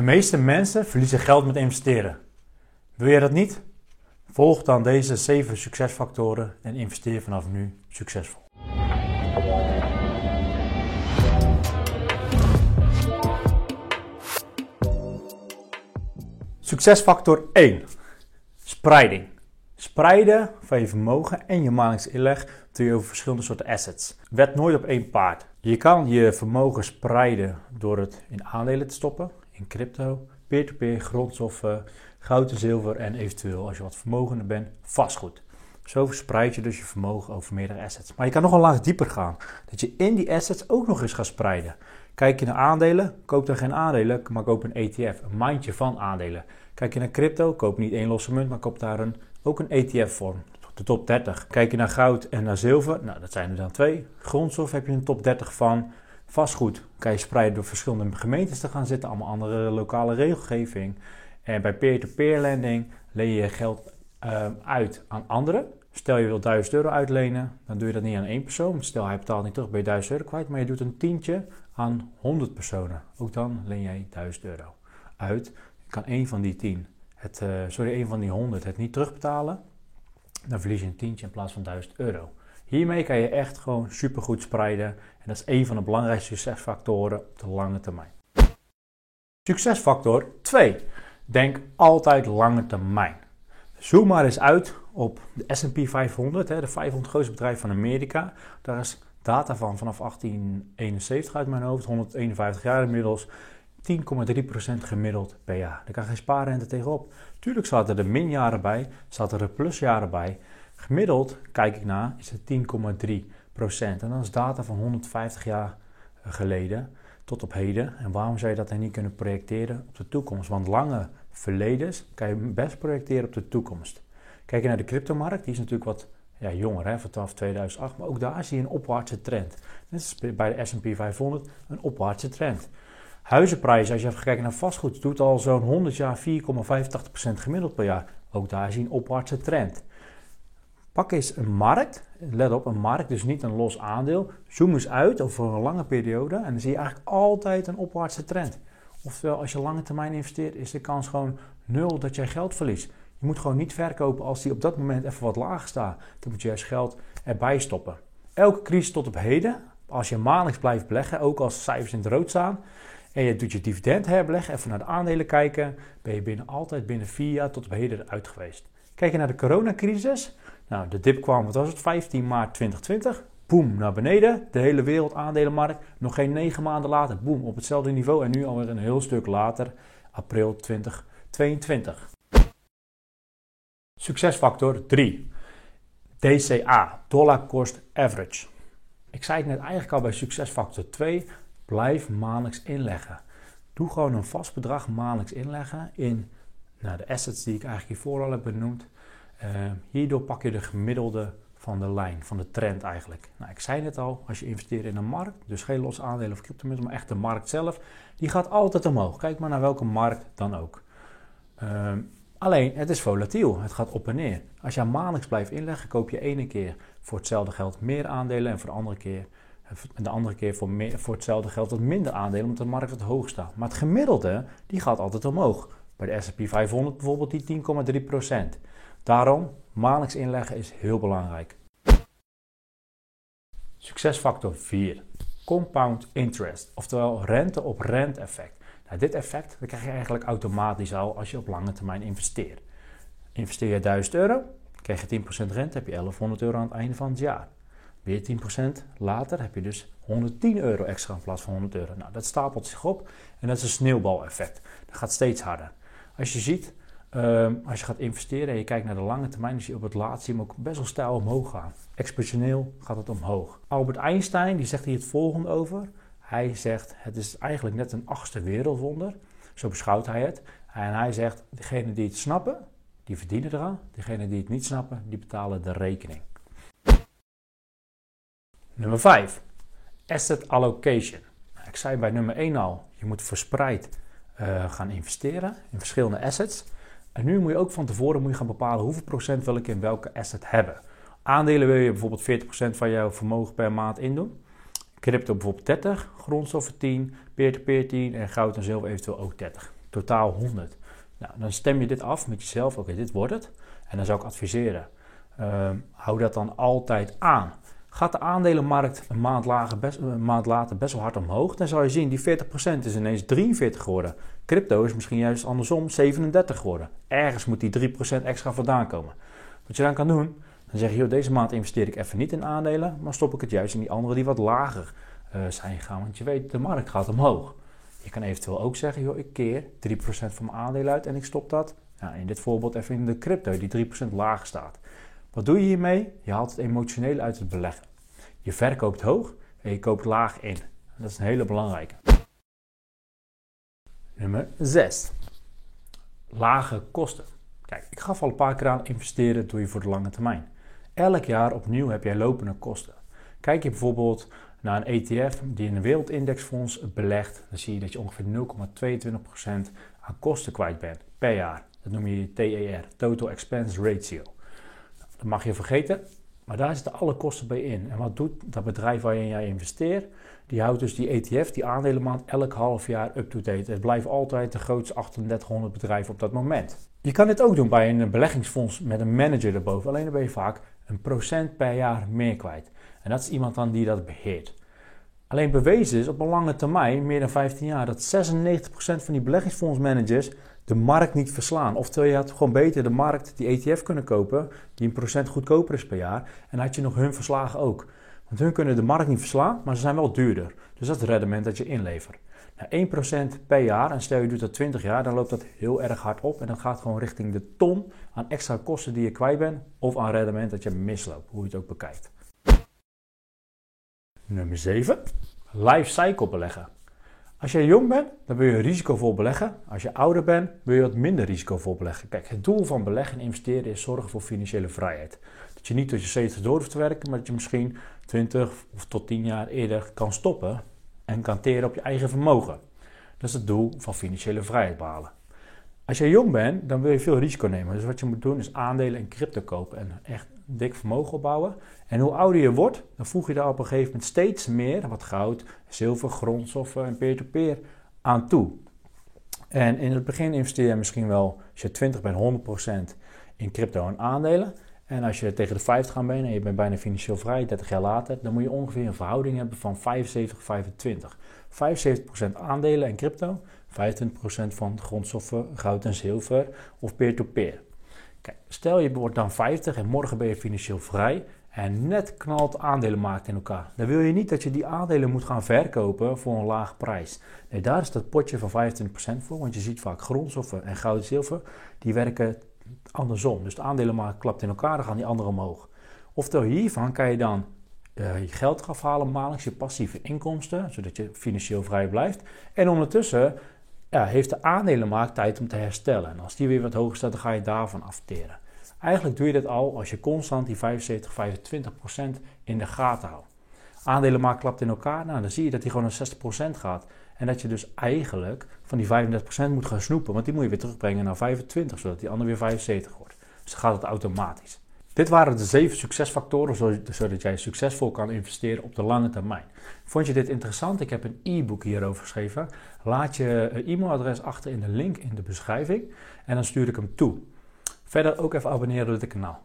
De meeste mensen verliezen geld met investeren. Wil je dat niet? Volg dan deze 7 succesfactoren en investeer vanaf nu succesvol. Succesfactor 1. Spreiding. Spreiden van je vermogen en je maandelijks inleg over verschillende soorten assets. Wet nooit op één paard. Je kan je vermogen spreiden door het in aandelen te stoppen, in crypto, peer-to-peer, grondstoffen, goud en zilver en eventueel als je wat vermogender bent, vastgoed. Zo verspreid je dus je vermogen over meerdere assets. Maar je kan nog een laag dieper gaan. Dat je in die assets ook nog eens gaat spreiden. Kijk je naar aandelen, koop dan geen aandelen, maar koop een ETF, een mandje van aandelen. Kijk je naar crypto, koop niet één losse munt, maar koop daar een, ook een ETF-vorm. De top 30. Kijk je naar goud en naar zilver, nou dat zijn er dan twee. Grondstof heb je een top 30 van. Vastgoed kan je spreiden door verschillende gemeentes te gaan zitten, allemaal andere lokale regelgeving. En bij peer-to-peer lending leen je geld uh, uit aan anderen. Stel je wil 1000 euro uitlenen, dan doe je dat niet aan één persoon. Stel hij betaalt niet terug, ben je 1000 euro kwijt. Maar je doet een tientje aan 100 personen. Ook dan leen jij 1000 euro uit. Kan één van die 10, het, uh, sorry, één van die 100 het niet terugbetalen. Dan verlies je een tientje in plaats van 1000 euro. Hiermee kan je echt gewoon supergoed spreiden. En dat is een van de belangrijkste succesfactoren op de lange termijn. Succesfactor 2. Denk altijd lange termijn. Zoom maar eens uit op de SP 500, de 500 grootste bedrijven van Amerika. Daar is data van vanaf 1871 uit mijn hoofd, 151 jaar inmiddels. 10,3% gemiddeld per jaar. Daar kan geen spaarrente tegenop. Tuurlijk zaten er minjaren bij, zaten er plusjaren bij. Gemiddeld, kijk ik naar, is het 10,3%. En dat is data van 150 jaar geleden tot op heden. En waarom zou je dat dan niet kunnen projecteren op de toekomst? Want lange verledens kan je best projecteren op de toekomst. Kijk je naar de cryptomarkt, die is natuurlijk wat ja, jonger, hè, vanaf 2008. Maar ook daar zie je een opwaartse trend. Net is bij de S&P 500 een opwaartse trend. Huizenprijzen, als je even kijkt naar vastgoed, doet al zo'n 100 jaar 4,85% gemiddeld per jaar. Ook daar zie je een opwaartse trend. Pak eens een markt, let op, een markt, dus niet een los aandeel. Zoom eens uit over een lange periode en dan zie je eigenlijk altijd een opwaartse trend. Oftewel, als je lange termijn investeert, is de kans gewoon nul dat jij geld verliest. Je moet gewoon niet verkopen als die op dat moment even wat lager staat. Dan moet je juist geld erbij stoppen. Elke crisis tot op heden, als je maandelijks blijft beleggen, ook als cijfers in het rood staan, en je doet je dividend herbeleggen, even naar de aandelen kijken, ben je binnen, altijd binnen vier jaar tot op heden eruit geweest. Kijk je naar de coronacrisis, nou de dip kwam, wat was het, 15 maart 2020, boem, naar beneden, de hele wereld aandelenmarkt, nog geen negen maanden later, boem, op hetzelfde niveau en nu alweer een heel stuk later, april 2022. Succesfactor 3. DCA, Dollar Cost Average. Ik zei het net eigenlijk al bij succesfactor 2. Blijf maandelijks inleggen. Doe gewoon een vast bedrag maandelijks inleggen in nou, de assets die ik eigenlijk hiervoor al heb benoemd. Uh, hierdoor pak je de gemiddelde van de lijn, van de trend eigenlijk. Nou, ik zei net al, als je investeert in een markt, dus geen los aandelen of cryptomunten, maar echt de markt zelf, die gaat altijd omhoog. Kijk maar naar welke markt dan ook. Uh, alleen, het is volatiel, het gaat op en neer. Als je maandelijks blijft inleggen, koop je ene keer voor hetzelfde geld meer aandelen en voor de andere keer en de andere keer voor, meer, voor hetzelfde geld wat minder aandelen, omdat de markt wat hoog staat. Maar het gemiddelde, die gaat altijd omhoog. Bij de S&P 500 bijvoorbeeld die 10,3%. Daarom, maandelijks inleggen is heel belangrijk. Succesfactor 4. Compound interest, oftewel rente op rente effect. Nou, dit effect krijg je eigenlijk automatisch al als je op lange termijn investeert. Investeer je 1000 euro, krijg je 10% rente, heb je 1100 euro aan het einde van het jaar. Weer 10% later heb je dus 110 euro extra in plaats van 100 euro. Nou, dat stapelt zich op en dat is een sneeuwbaleffect. Dat gaat steeds harder. Als je ziet, um, als je gaat investeren en je kijkt naar de lange termijn, dan zie je op het laatst zie je hem ook best wel stijl omhoog gaan. Exponentieel gaat het omhoog. Albert Einstein die zegt hier het volgende over. Hij zegt, het is eigenlijk net een achtste wereldwonder. Zo beschouwt hij het. En hij zegt, degenen die het snappen, die verdienen eraan. Degenen die het niet snappen, die betalen de rekening. Nummer 5. Asset allocation. Ik zei bij nummer 1 al, je moet verspreid uh, gaan investeren in verschillende assets. En nu moet je ook van tevoren moet je gaan bepalen hoeveel procent wil ik in welke asset hebben. Aandelen wil je bijvoorbeeld 40% van jouw vermogen per maand indoen. Crypto bijvoorbeeld 30, grondstoffen 10, peer-to-peer 10 en goud en zilver eventueel ook 30. totaal 100. Nou, dan stem je dit af met jezelf, oké, dit wordt het. En dan zou ik adviseren, uh, hou dat dan altijd aan. Gaat de aandelenmarkt een maand, lager een maand later best wel hard omhoog, dan zal je zien die 40% is ineens 43 geworden. Crypto is misschien juist andersom 37 geworden. Ergens moet die 3% extra vandaan komen. Wat je dan kan doen, dan zeg je, joh, deze maand investeer ik even niet in aandelen, maar stop ik het juist in die andere die wat lager uh, zijn gegaan. Want je weet, de markt gaat omhoog. Je kan eventueel ook zeggen, joh, ik keer 3% van mijn aandelen uit en ik stop dat. Nou, in dit voorbeeld even in de crypto, die 3% lager staat. Wat doe je hiermee? Je haalt het emotioneel uit het beleggen. Je verkoopt hoog en je koopt laag in. Dat is een hele belangrijke. Nummer 6. Lage kosten. Kijk, ik gaf al een paar keer aan investeren doe je voor de lange termijn. Elk jaar opnieuw heb jij lopende kosten. Kijk je bijvoorbeeld naar een ETF die in een wereldindexfonds belegt, dan zie je dat je ongeveer 0,22% aan kosten kwijt bent per jaar. Dat noem je TER, Total Expense Ratio. Dat mag je vergeten, maar daar zitten alle kosten bij in. En wat doet dat bedrijf waarin jij investeert? Die houdt dus die ETF, die aandelenmaand, elk half jaar up-to-date. Het blijft altijd de grootste 3800 bedrijven op dat moment. Je kan dit ook doen bij een beleggingsfonds met een manager erboven. Alleen dan ben je vaak een procent per jaar meer kwijt. En dat is iemand dan die dat beheert. Alleen bewezen is op een lange termijn, meer dan 15 jaar, dat 96% van die beleggingsfondsmanagers de markt niet verslaan. Oftewel, je had gewoon beter de markt, die ETF kunnen kopen, die een procent goedkoper is per jaar. En had je nog hun verslagen ook. Want hun kunnen de markt niet verslaan, maar ze zijn wel duurder. Dus dat is het rendement dat je inlevert. Nou, 1% per jaar, en stel je doet dat 20 jaar, dan loopt dat heel erg hard op. En dat gaat gewoon richting de ton aan extra kosten die je kwijt bent. Of aan rendement dat je misloopt, hoe je het ook bekijkt. Nummer 7. Life cycle beleggen. Als je jong bent, dan wil je risicovol beleggen. Als je ouder bent, wil je wat minder risicovol beleggen. Kijk, het doel van beleggen en investeren is zorgen voor financiële vrijheid. Dat je niet tot je 70 door hoeft te werken, maar dat je misschien 20 of tot 10 jaar eerder kan stoppen en kan teren op je eigen vermogen. Dat is het doel van financiële vrijheid behalen. Als je jong bent, dan wil je veel risico nemen. Dus wat je moet doen is aandelen en crypto kopen en echt dik vermogen opbouwen. En hoe ouder je wordt, dan voeg je daar op een gegeven moment steeds meer, wat goud, zilver, grondstoffen en peer-to-peer aan toe. En in het begin investeer je misschien wel, als je 20 bent, 100% in crypto en aandelen. En als je tegen de 50 gaan bent en je bent bijna financieel vrij, 30 jaar later, dan moet je ongeveer een verhouding hebben van 75-25. 75% aandelen en crypto, 25% van grondstoffen, goud en zilver of peer-to-peer. Stel je wordt dan 50 en morgen ben je financieel vrij en net knalt aandelenmarkt in elkaar. Dan wil je niet dat je die aandelen moet gaan verkopen voor een laag prijs. Nee, daar is dat potje van 25% voor, want je ziet vaak grondstoffen en goud en zilver, die werken andersom. Dus de aandelenmarkt klapt in elkaar, dan gaan die andere omhoog. Oftewel hiervan kan je dan uh, je geld afhalen maandelijks, je passieve inkomsten, zodat je financieel vrij blijft. En ondertussen ja, heeft de aandelenmarkt tijd om te herstellen. En als die weer wat hoger staat, dan ga je daarvan afteren. Eigenlijk doe je dat al als je constant die 75, 25% in de gaten houdt. Aandelenmarkt klapt in elkaar, nou, dan zie je dat die gewoon naar 60% gaat. En dat je dus eigenlijk van die 35% moet gaan snoepen, want die moet je weer terugbrengen naar 25, zodat die ander weer 75 wordt. Dus dan gaat het automatisch. Dit waren de zeven succesfactoren zodat jij succesvol kan investeren op de lange termijn. Vond je dit interessant? Ik heb een e-book hierover geschreven. Laat je e-mailadres achter in de link in de beschrijving en dan stuur ik hem toe. Verder ook even abonneren op dit kanaal.